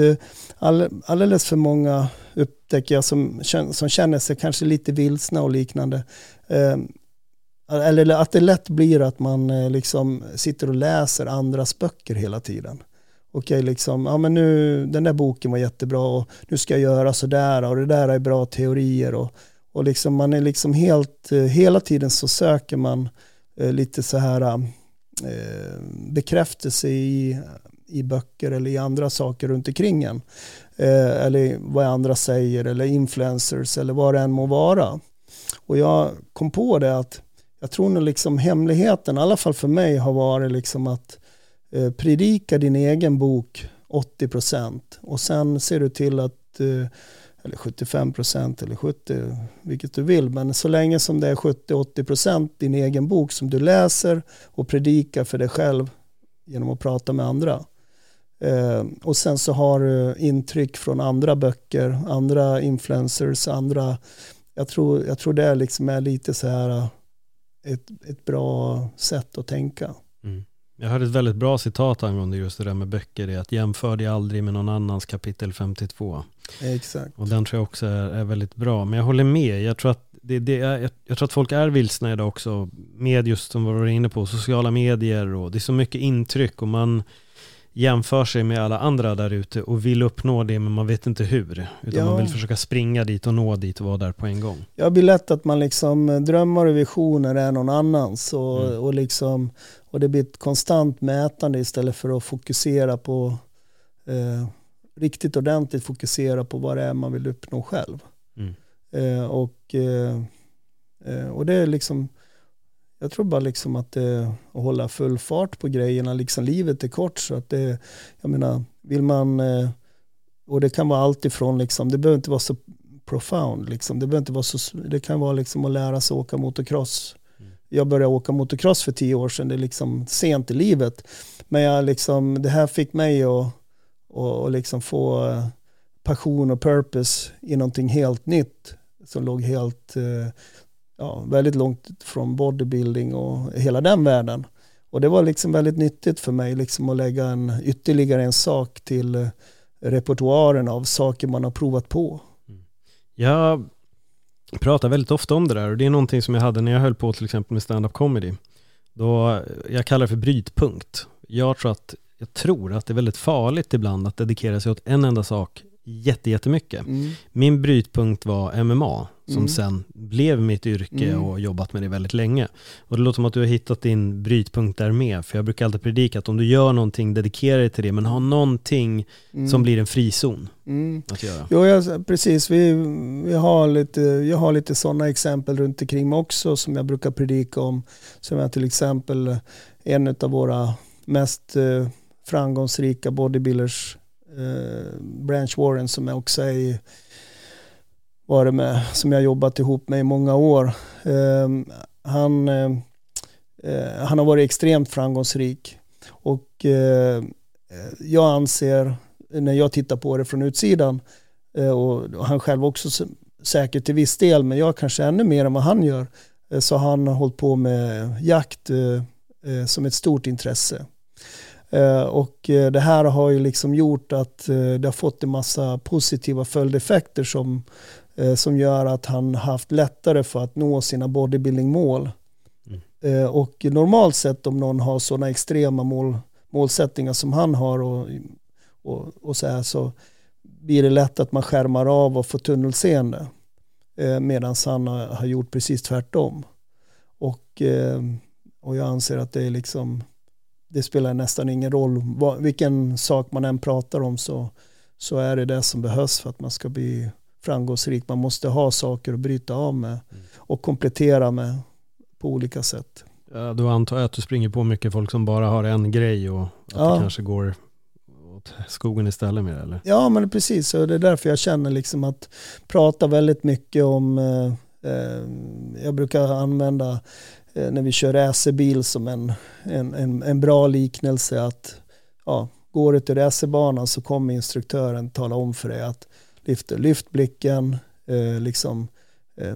Speaker 2: all, alldeles för många upptäcker jag som, som känner sig kanske lite vilsna och liknande. Ehm, eller att det lätt blir att man eh, liksom sitter och läser andras böcker hela tiden. Okej, liksom, ja men nu, den där boken var jättebra och nu ska jag göra sådär och det där är bra teorier och, och liksom man är liksom helt, eh, hela tiden så söker man eh, lite så här bekräftelse i i böcker eller i andra saker runt omkring en. Eh, eller vad andra säger eller influencers eller vad det än må vara. Och jag kom på det att jag tror nog liksom hemligheten, i alla fall för mig, har varit liksom att eh, predika din egen bok 80 och sen ser du till att eh, eller 75% eller 70, vilket du vill, men så länge som det är 70-80% din egen bok som du läser och predikar för dig själv genom att prata med andra. Eh, och sen så har du intryck från andra böcker, andra influencers, andra jag tror, jag tror det liksom är lite så här eh, ett, ett bra sätt att tänka.
Speaker 1: Mm. Jag hörde ett väldigt bra citat angående just det där med böcker, det att jämför dig aldrig med någon annans kapitel 52.
Speaker 2: Exakt.
Speaker 1: Och den tror jag också är, är väldigt bra. Men jag håller med, jag tror att det, det är, jag, jag, tror att folk är vilsna idag också med just som vi var inne på, sociala medier och det är så mycket intryck och man jämför sig med alla andra där ute och vill uppnå det men man vet inte hur. Utan ja. man vill försöka springa dit och nå dit och vara där på en gång.
Speaker 2: Ja, det blir lätt att man liksom eh, drömmar och visioner är någon annans och, mm. och, liksom, och det blir ett konstant mätande istället för att fokusera på eh, riktigt ordentligt fokusera på vad det är man vill uppnå själv. Mm. Eh, och, eh, eh och det är liksom jag tror bara liksom att det, att hålla full fart på grejerna, liksom livet är kort så att det, jag menar, vill man, eh, och det kan vara allt ifrån liksom, det behöver inte vara så profound liksom, det behöver inte vara så, det kan vara liksom att lära sig åka motocross. Mm. Jag började åka motocross för tio år sedan, det är liksom sent i livet. Men jag liksom, det här fick mig att och, liksom få eh, passion och purpose i någonting helt nytt som låg helt eh, ja, väldigt långt från bodybuilding och hela den världen. Och det var liksom väldigt nyttigt för mig liksom att lägga en, ytterligare en sak till eh, repertoaren av saker man har provat på.
Speaker 1: Mm. Jag pratar väldigt ofta om det där och det är någonting som jag hade när jag höll på till exempel med stand-up comedy. Då, jag kallar det för brytpunkt. Jag tror, att, jag tror att det är väldigt farligt ibland att dedikera sig åt en enda sak jättemycket. Mm. Min brytpunkt var MMA som mm. sen blev mitt yrke mm. och jobbat med det väldigt länge. Och det låter som att du har hittat din brytpunkt där med, för jag brukar alltid predika att om du gör någonting, dedikera dig till det, men ha någonting mm. som blir en frizon mm. att göra.
Speaker 2: Jo, jag, precis. Vi, vi har lite, jag har lite sådana exempel runt omkring mig också som jag brukar predika om. Som är till exempel en av våra mest eh, framgångsrika bodybuilders, eh, Branch Warren, som också är varit med, som jag jobbat ihop med i många år. Ehm, eh, han, eh, han har varit extremt framgångsrik och eh, jag anser, när jag tittar på det från utsidan, eh, och han själv också säkert till viss del, men jag kanske ännu mer än vad han gör, eh, så han har hållit på med jakt eh, som ett stort intresse. Och det här har ju liksom gjort att det har fått en massa positiva följdeffekter som som gör att han haft lättare för att nå sina bodybuildingmål. Mm. Eh, och normalt sett om någon har sådana extrema mål, målsättningar som han har och, och, och så, här, så blir det lätt att man skärmar av och får tunnelseende. Eh, Medan han har, gjort precis tvärtom. Och, eh, och jag anser att det är liksom det spelar nästan ingen roll vilken sak man än pratar om så, så är det det som behövs för att man ska bli framgångsrik. Man måste ha saker att bryta av med mm. och komplettera med på olika sätt.
Speaker 1: Ja, då antar jag att du springer på mycket folk som bara har en grej och att ja. det kanske går åt skogen istället med det eller?
Speaker 2: Ja men precis, och det är därför jag känner liksom att prata väldigt mycket om, eh, eh jag brukar använda eh, när vi kör racerbil som en, en, en, en bra liknelse att ja, går du till racerbanan så kommer instruktören tala om för dig att lyfter, lyft blicken, eh, liksom, eh,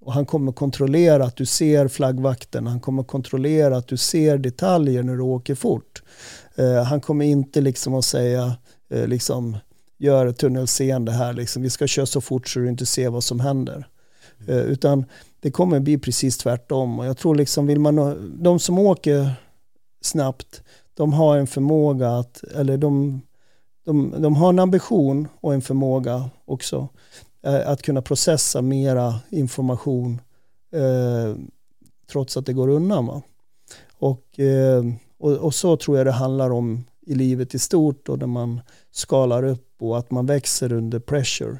Speaker 2: och han kommer kontrollera att du ser flaggvakten, han kommer kontrollera att du ser detaljer när du åker fort. Eh, han kommer inte liksom att säga, eh, liksom, gör tunnelseende här, liksom. vi ska köra så fort så du inte ser vad som händer. Eh, utan det kommer bli precis tvärtom. Och jag tror liksom, vill man, de som åker snabbt, de har en förmåga att, eller de de, de har en ambition och en förmåga också eh, att kunna processa mera information eh, trots att det går undan. Va? Och, eh, och, och, så tror jag det handlar om i livet i stort och när man skalar upp och att man växer under pressure.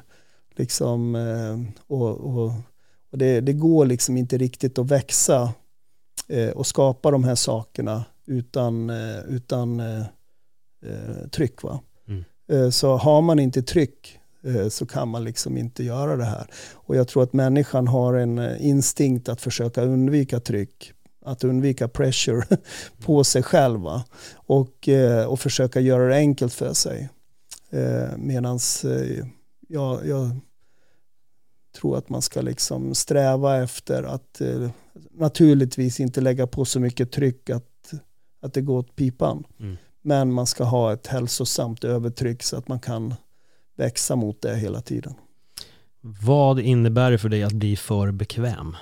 Speaker 2: Liksom, eh, och, och, och det, det, går liksom inte riktigt att växa eh, och skapa de här sakerna utan, eh, utan eh, eh, tryck. Va? Eh, så har man inte tryck eh, så kan man liksom inte göra det här. Och jag tror att människan har en eh, instinkt att försöka undvika tryck att undvika pressure [laughs] på sig själva och, och försöka göra det enkelt för sig. Medan jag, jag tror att man ska liksom sträva efter att naturligtvis inte lägga på så mycket tryck att, att det går åt pipan. Mm. Men man ska ha ett hälsosamt övertryck så att man kan växa mot det hela tiden.
Speaker 1: Vad innebär det för dig att bli för bekväm?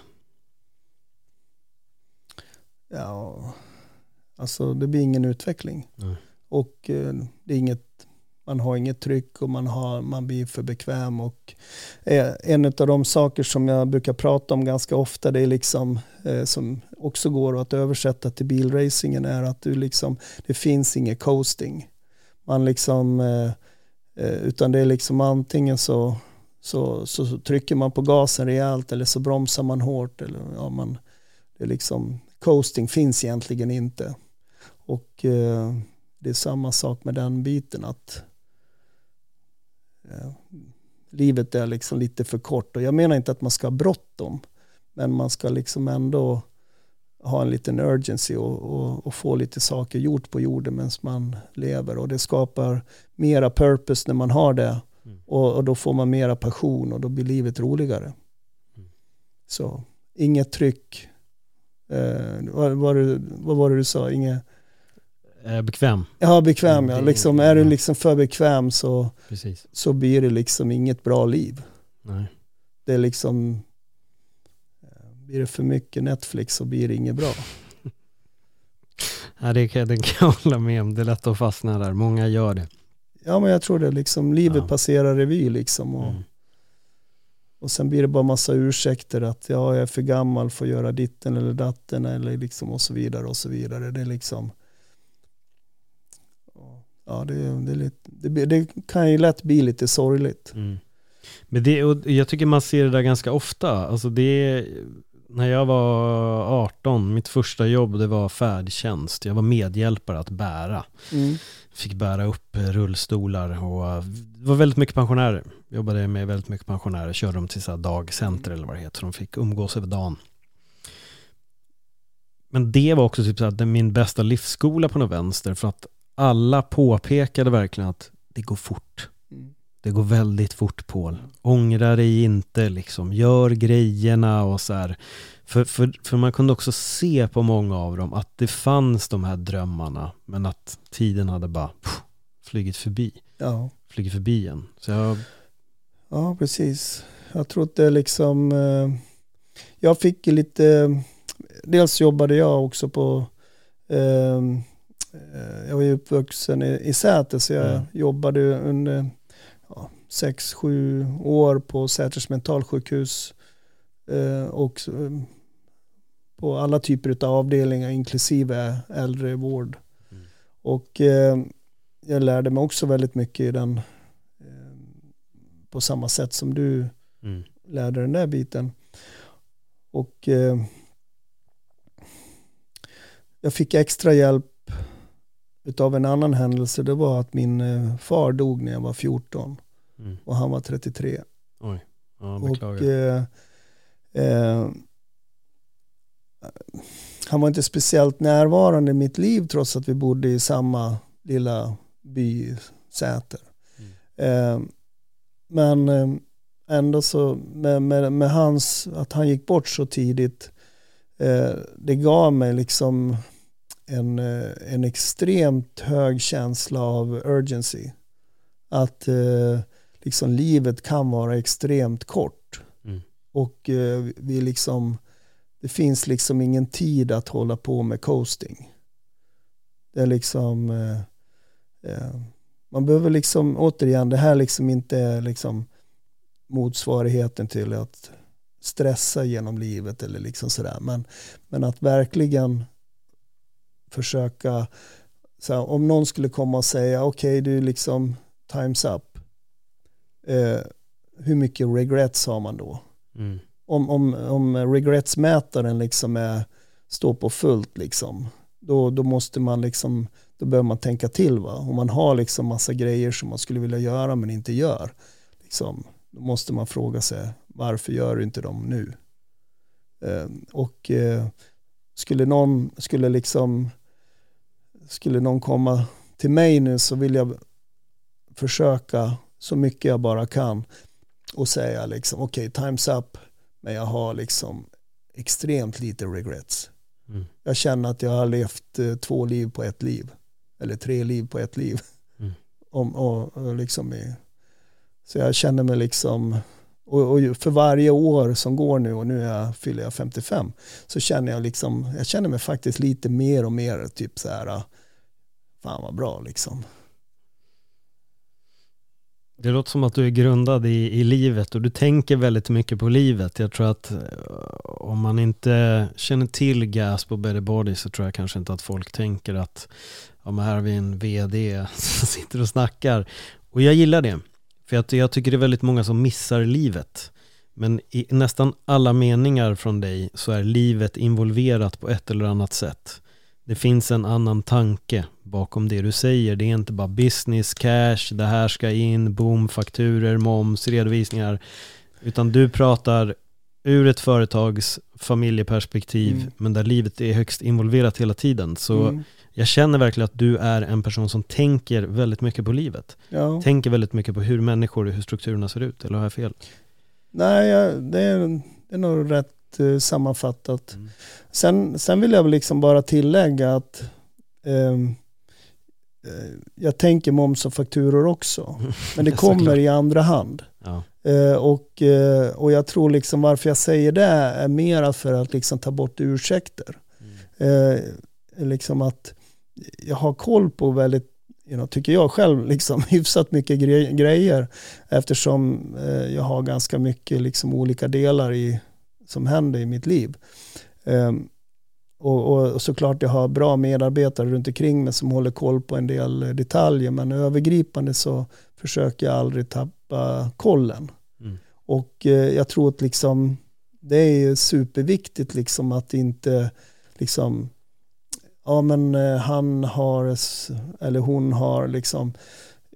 Speaker 2: Ja, alltså det blir ingen utveckling. Mm. Och eh, det är inget man har inget tryck och man, har, man blir för bekväm. Och eh, en av de saker som jag brukar prata om ganska ofta, det är liksom, eh, som också går att översätta till bilracingen, är att du liksom, det finns inget coasting. Man liksom, eh, eh, utan det är liksom antingen så, så, så, trycker man på gasen rejält eller så bromsar man hårt. Eller, ja, man, det är liksom, coasting finns egentligen inte. Och eh, det är samma sak med den biten att livet är liksom lite för kort. Och jag menar inte att man ska ha bråttom, men man ska liksom ändå ha en liten urgency och, och, och, få lite saker gjort på jorden medan man lever. Och det skapar mera purpose när man har det. Mm. Och, och, då får man mera passion och då blir livet roligare. Mm. Så inget tryck. Eh, vad, vad, vad var det du sa? Inget
Speaker 1: Eh, bekväm.
Speaker 2: Ja, bekväm ja. Liksom, är du liksom för bekväm så, Precis. så blir det liksom inget bra liv. Nej. Det är liksom, eh, blir det för mycket Netflix så blir det inget bra. [laughs]
Speaker 1: ja, det kan, det kan jag hålla med om. Det är lätt att fastna där. Många gör det.
Speaker 2: Ja, men jag tror det. Liksom, livet ja. passerar revy liksom. Och, mm. och sen blir det bara massa ursäkter att ja, jag är för gammal för att göra ditten eller datten eller liksom och så vidare och så vidare. Det är liksom ja, det, det, det, det, kan ju lätt bli lite sorgligt. Mm.
Speaker 1: Men det, och jag tycker man ser det där ganska ofta. Alltså det, när jag var 18, mitt första jobb det var färdtjänst. Jag var medhjälpare att bära. Mm. Fick bära upp rullstolar och det var väldigt mycket pensionärer. Jobbade med väldigt mycket pensionärer, körde dem till så dagcenter eller vad det heter. Så de fick umgås över dagen. Men det var också typ så att min bästa livsskola på något vänster för att alla påpekade verkligen att det går fort. Mm. Det går väldigt fort Paul. Ångra dig inte liksom. Gör grejerna och så här. För, för, för man kunde också se på många av dem att det fanns de här drömmarna men att tiden hade bara pff, flugit förbi. Ja. Flugit förbi en. Så jag...
Speaker 2: Ja, precis. Jag tror att det liksom... Eh, jag fick lite... Dels jobbade jag också på eh, Eh, jag var ju uppvuxen i, i Säter så jag mm. jobbade under ja, sex, sju år på Säters mentalsjukhus eh, och eh, på alla typer av avdelningar inklusive äldrevård. Mm. Och eh, jag lärde mig också väldigt mycket i den eh, på samma sätt som du mm. lärde den där biten. Och eh, jag fick extra hjälp utav en annan händelse det var att min eh, far dog när jag var 14 mm. och han var 33.
Speaker 1: Oj, ja,
Speaker 2: beklagar. Och, eh, eh, han var inte speciellt närvarande i mitt liv trots att vi bodde i samma lilla by, Säter. Mm. Eh, men eh, ändå så med, med, med, hans, att han gick bort så tidigt, eh, det gav mig liksom en, eh, en extremt hög känsla av urgency. Att eh, liksom livet kan vara extremt kort. Mm. Och eh, vi liksom, det finns liksom ingen tid att hålla på med coasting. Det är liksom, eh, eh, man behöver liksom, återigen, det här liksom inte är liksom motsvarigheten till att stressa genom livet eller liksom sådär. Men, men att verkligen försöka så här, om någon skulle komma och säga okej okay, du liksom times up. Eh, hur mycket regrets har man då? Mm. Om, om, om regretsmätaren liksom är, står på fullt liksom, då, då måste man liksom, då behöver man tänka till va. Om man har liksom massa grejer som man skulle vilja göra men inte gör, liksom, då måste man fråga sig varför gör du inte dem nu? Eh, och eh, skulle någon, skulle liksom, skulle någon komma till mig nu så vill jag försöka så mycket jag bara kan och säga liksom okej, okay, time's up, men jag har liksom extremt lite regrets. Mm. Jag känner att jag har levt eh, två liv på ett liv, eller tre liv på ett liv. Mm. Om, och, och liksom i, så jag känner mig liksom, och, och, för varje år som går nu och nu är jag, fyller jag 55 så känner jag liksom, jag känner mig faktiskt lite mer och mer typ så här, fan vad bra liksom.
Speaker 1: Det låter som att du är grundad i, i livet och du tänker väldigt mycket på livet. Jag tror att eh, om man inte känner till gas på Better Body så tror jag kanske inte att folk tänker att ja, men här har vi en vd [laughs] som sitter och snackar. Och jag gillar det. För att jag tycker det är väldigt många som missar livet. Men i nästan alla meningar från dig så är livet involverat på ett eller annat sätt. Det finns en annan tanke bakom det du säger. Det är inte bara business, cash, det här ska in, boom, fakturer, moms, redovisningar. Utan du pratar ur ett företags familjeperspektiv, mm. men där livet är högst involverat hela tiden. Så mm. jag känner verkligen att du är en person som tänker väldigt mycket på livet. Ja. Tänker väldigt mycket på hur människor och hur strukturerna ser ut, eller har jag fel?
Speaker 2: Nej, det, är, det är nog rätt eh, sammanfattat. Mm. Sen, sen vill jag väl liksom bara tillägga att um, Eh, jag tänker moms och fakturor också. [laughs] Men det kommer i andra hand. Ja. Eh, och, eh, och jag tror liksom varför jag säger det är mer för att liksom ta bort ursäkter. Mm. liksom att jag har koll på väldigt, you know, tycker jag själv, [laughs] liksom, hyfsat mycket grejer eftersom jag har ganska mycket liksom, olika delar i, som händer i mitt liv. Um, och, och, såklart jag har bra medarbetare runt omkring mig som håller koll på en del detaljer men övergripande så försöker jag aldrig tappa kollen. Mm. Och eh, jag tror att liksom, det är superviktigt liksom att inte liksom, ja men eh, han har, eller hon har liksom eh,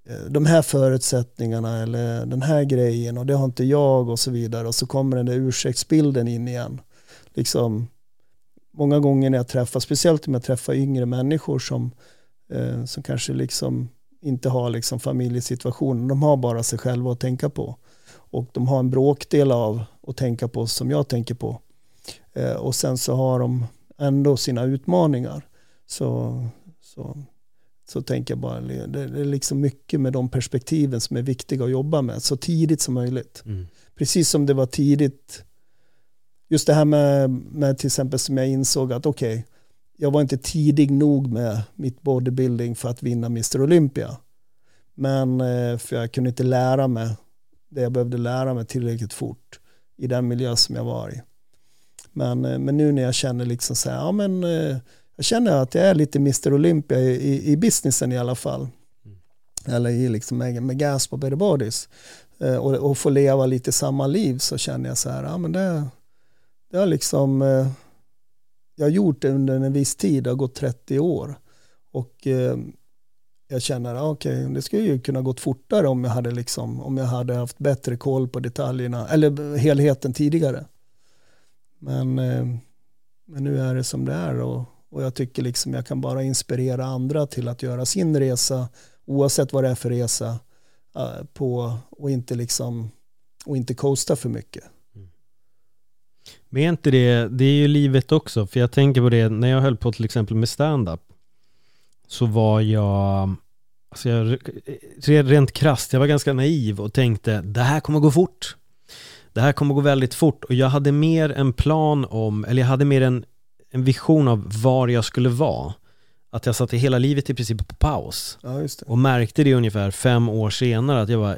Speaker 2: Eh, de här förutsättningarna eller den här grejen och det har inte jag och så vidare och så kommer den där ursäktsbilden in igen. Liksom, många gånger när jag träffar, speciellt om jag träffar yngre människor som, eh, som kanske liksom inte har liksom familjesituationen, de har bara sig själva att tänka på. Och de har en bråkdel av att tänka på som jag tänker på. Eh, och sen så har de ändå sina utmaningar. Så, så, så tänker jag bara, det, är liksom mycket med de perspektiven som är viktiga att jobba med så tidigt som möjligt. Mm. Precis som det var tidigt just det här med, med till exempel som jag insåg att okej, okay, jag var inte tidig nog med mitt bodybuilding för att vinna Mr. Olympia. Men eh, för jag kunde inte lära mig det jag behövde lära mig tillräckligt fort i den miljö som jag var i. Men, eh, men nu när jag känner liksom så här, ja men eh, jag känner att jag är lite Mr. Olympia i, i, i businessen i alla fall. Mm. Eller i liksom med, med gas på Better Bodies. Eh, och, och få leva lite samma liv så känner jag så här, ja men det, det har liksom, eh, jag har gjort det under en viss tid, det har gått 30 år. Och eh, jag känner, okej, okay, det skulle ju kunna gått fortare om jag hade liksom, om jag hade haft bättre koll på detaljerna, eller helheten tidigare. Men, eh, men nu är det som det är och, och jag tycker liksom jag kan bara inspirera andra till att göra sin resa, oavsett vad det är för resa, eh, på, och inte liksom, och inte coasta för mycket. Mm.
Speaker 1: Men är inte det, det är ju livet också, för jag tänker på det, när jag höll på till exempel med stand-up så var jag, alltså jag, eh, rent krast, jag var ganska naiv och tänkte det här kommer gå fort. Det här kommer gå väldigt fort och jag hade mer en plan om, eller jag hade mer en, en vision av var jag skulle vara. Att jag satte hela livet i princip på paus.
Speaker 2: Ja,
Speaker 1: och märkte det ungefär fem år senare att jag var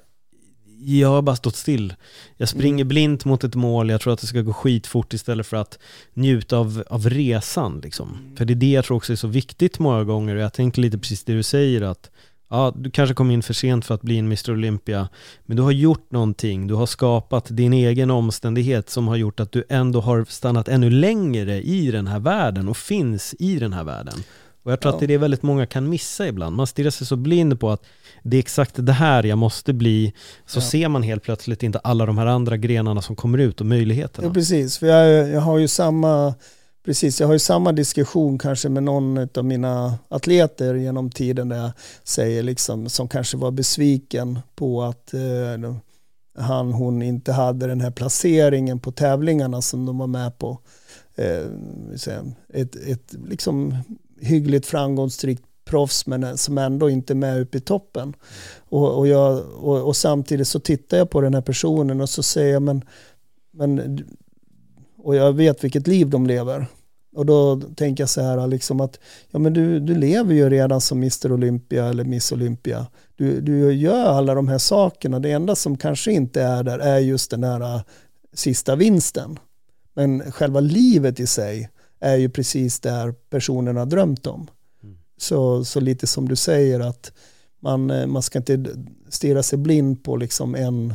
Speaker 1: jag har bara stått still. Jag springer
Speaker 2: Mm.
Speaker 1: blint mot ett mål, jag tror att det ska gå skitfort istället för att njuta av, av resan. Liksom.
Speaker 2: Mm.
Speaker 1: För det är det jag tror också är så viktigt många gånger. Och jag tänker lite precis det du säger att ja, du kanske kom in för sent för att bli en Mr Olympia, men du har gjort någonting, du har skapat din egen omständighet som har gjort att du ändå har stannat ännu längre i den här världen och finns i den här världen. Och jag tror
Speaker 2: Ja.
Speaker 1: att det är det väldigt många kan missa ibland. Man stirrar sig så blind på att det är exakt det här jag måste bli, så
Speaker 2: Ja.
Speaker 1: ser man helt plötsligt inte alla de här andra grenarna som kommer ut och möjligheterna.
Speaker 2: Ja, precis. För jag, jag har ju samma Precis, jag har ju samma diskussion kanske med någon av mina atleter genom tiden där jag säger liksom, som kanske var besviken på att eh, han, hon inte hade den här placeringen på tävlingarna som de var med på. Eh, ett, ett liksom hyggligt framgångsrikt proffs men eh, som ändå inte är med uppe i toppen. Och, och, jag, och, och samtidigt så tittar jag på den här personen och så säger jag men, men och jag vet vilket liv de lever. Och då tänker jag så här liksom att ja, men du, du lever ju redan som Mr Olympia eller Miss Olympia. Du, du gör alla de här sakerna. Det enda som kanske inte är där är just den här äh, sista vinsten. Men själva livet i sig är ju precis där personen har drömt om.
Speaker 1: Mm.
Speaker 2: Så, så lite som du säger att man, eh, man ska inte stirra sig blind på liksom en,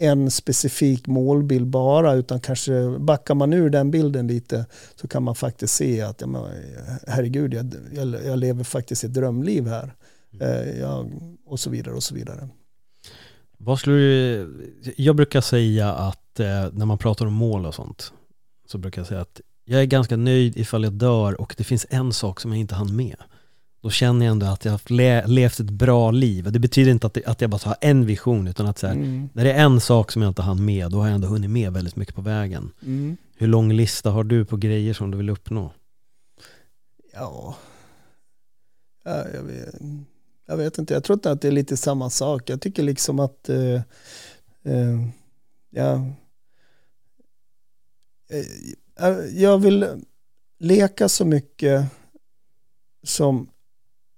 Speaker 2: en specifik målbild bara utan kanske backar man ur den bilden lite så kan man faktiskt se att men, herregud jag, jag, jag lever faktiskt ett drömliv här. Eh, jag, och så vidare och så vidare.
Speaker 1: Vad skulle du, jag brukar säga att eh, när man pratar om mål och sånt så brukar jag säga att jag är ganska nöjd ifall jag dör och det finns en sak som jag inte hann med. Då känner jag ändå att jag har le, levt ett bra liv. Det betyder inte att, det, att jag bara har en vision utan att så här,
Speaker 2: Mm.
Speaker 1: när det är en sak som jag inte hann med då har jag ändå hunnit med väldigt mycket på vägen.
Speaker 2: Mm.
Speaker 1: Hur lång lista har du på grejer som du vill uppnå?
Speaker 2: Ja, ja jag, vet, jag vet inte. Jag tror inte att det är lite samma sak. Jag tycker liksom att eh, eh, ja, eh, jag vill leka så mycket som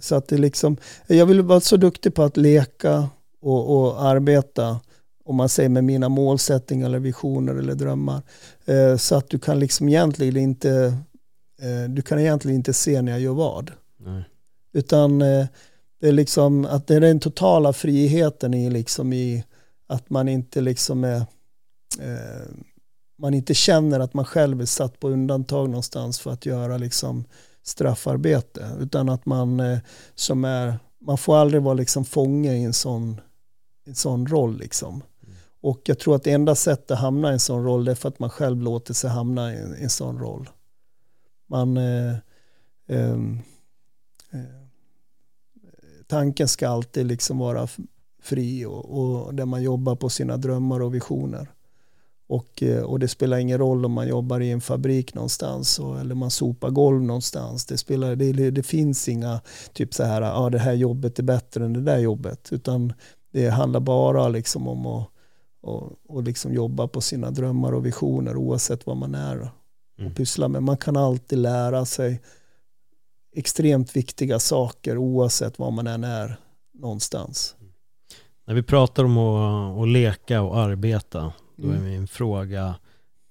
Speaker 2: så att det liksom, jag vill vara så duktig på att leka och, och arbeta om man säger med mina målsättningar eller visioner eller drömmar. Eh, så att du kan liksom egentligen inte eh, du kan egentligen inte se när jag gör vad.
Speaker 1: Nej.
Speaker 2: Utan eh, det är liksom att det är den totala friheten i liksom i att man inte liksom är eh, man inte känner att man själv är satt på undantag någonstans för att göra liksom straffarbete utan att man eh, som är man får aldrig vara liksom fånge i en sån, en sån roll liksom. Och jag tror att det enda sättet att hamna i en sån roll är för att man själv låter sig hamna i en, i en sån roll. Man eh, ehm, eh, tanken ska alltid liksom vara fri och, och där man jobbar på sina drömmar och visioner. Och, eh, och det spelar ingen roll om man jobbar i en fabrik någonstans och, eller man sopar golv någonstans. Det, spelar, det, det finns inga typ så här, ah, det här jobbet är bättre än det där jobbet. Utan det handlar bara liksom om att och, och liksom jobba på sina drömmar och visioner oavsett vad man är och
Speaker 1: Mm.
Speaker 2: pysslar med. Man kan alltid lära sig extremt viktiga saker oavsett var man än är någonstans.
Speaker 1: När vi pratar om att, att leka och arbeta, då är
Speaker 2: Mm.
Speaker 1: min fråga,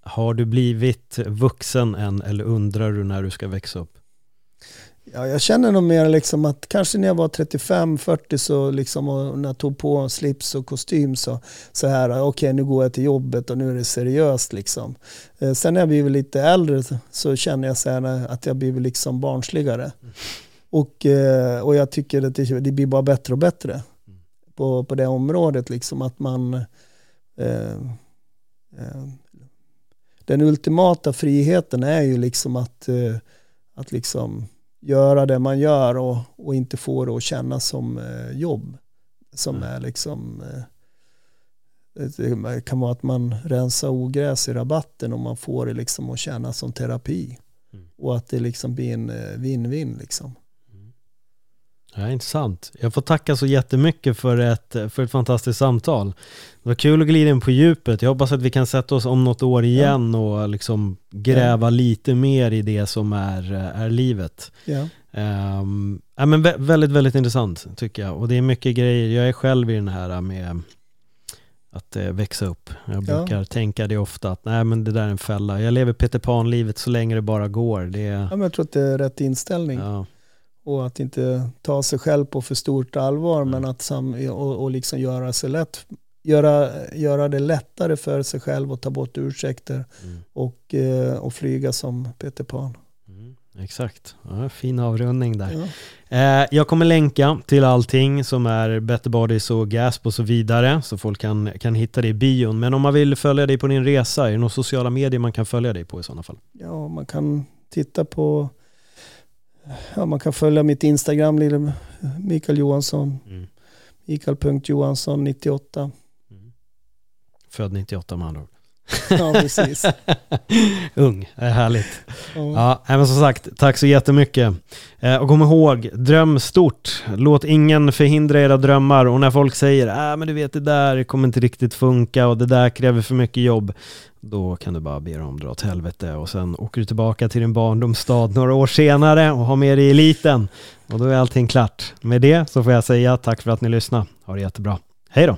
Speaker 1: har du blivit vuxen än eller undrar du när du ska växa upp?
Speaker 2: Ja, jag känner nog mer liksom att kanske när jag var 35-40 så liksom och när jag tog på slips och kostym så, så här, okej nu går jag till jobbet och nu är det seriöst liksom. Eh, sen när jag blivit lite äldre så- känner jag så här att jag blivit liksom barnsligare. Och, eh, och jag tycker att det, det blir bara bättre och bättre på, på det området liksom att man eh, den ultimata friheten är ju liksom att, eh, att liksom göra det man gör och, och inte få det att kännas som eh, jobb. Som
Speaker 1: Mm.
Speaker 2: är liksom eh, det kan vara att man rensar ogräs i rabatten och man får det liksom att kännas som terapi.
Speaker 1: Mm.
Speaker 2: Och att det liksom blir en eh, win-win liksom.
Speaker 1: Ja, intressant. Jag får tacka så jättemycket för ett, för ett fantastiskt samtal. Det var kul att glida in på djupet. Jag hoppas att vi kan sätta oss om något år igen och liksom gräva lite mer i det som är, är livet.
Speaker 2: Ja.
Speaker 1: Um, ja, men vä- väldigt, väldigt intressant tycker jag. Och det är mycket grejer. Jag är själv i den här med att eh, växa upp. Jag brukar ja. tänka det ofta att nej men det där är en fälla. Jag lever Peter Pan-livet så länge det bara går. Det... Ja,
Speaker 2: men jag tror att det är rätt inställning. Ja. Och att inte ta sig själv på för stort allvar men att sam och, och liksom göra sig lätt göra, göra det lättare för sig själv att ta bort ursäkter mm. och, eh, och flyga som Peter Pan.
Speaker 1: Mm, exakt, ja, fin avrundning där. Ja. Eh, jag kommer länka till allting som är Better Bodies och Gasp och så vidare så folk kan, kan hitta det i bion. Men om man vill följa dig på din resa, är det några sociala medier man kan följa dig på i sådana fall?
Speaker 2: Ja, man kan titta på Ja, man kan följa mitt Instagram, lille Mikael Johansson. Mm. Mikael.Johansson98.
Speaker 1: Född 98 med andra ord. [laughs]
Speaker 2: Ja, precis. [laughs]
Speaker 1: Ung, det är härligt. Ja. ja, men som sagt, tack så jättemycket. Eh, och kom ihåg, dröm stort. Låt ingen förhindra era drömmar. Och när folk säger, äh, men du vet det där kommer inte riktigt funka och det där kräver för mycket jobb. Då kan du bara be dem dra åt helvete och sen åker du tillbaka till din barndomsstad några år senare och har med dig eliten. Och då är allting klart. Med det så får jag säga tack för att ni lyssnade. Ha det jättebra. Hej då!